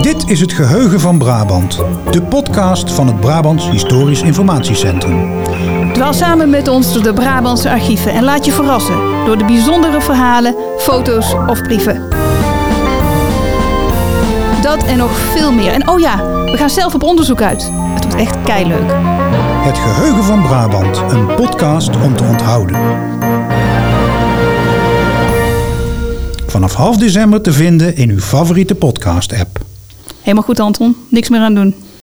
Dit is het Geheugen van Brabant, de podcast van het Brabants Historisch Informatiecentrum. Dwaal samen met ons door de Brabantse archieven en laat je verrassen door de bijzondere verhalen, foto's of brieven. Dat en nog veel meer. En oh ja, we gaan zelf op onderzoek uit. Het wordt echt keileuk. Het Geheugen van Brabant, een podcast om te onthouden. Vanaf half december te vinden in uw favoriete podcast-app. Helemaal goed Anton, niks meer aan doen.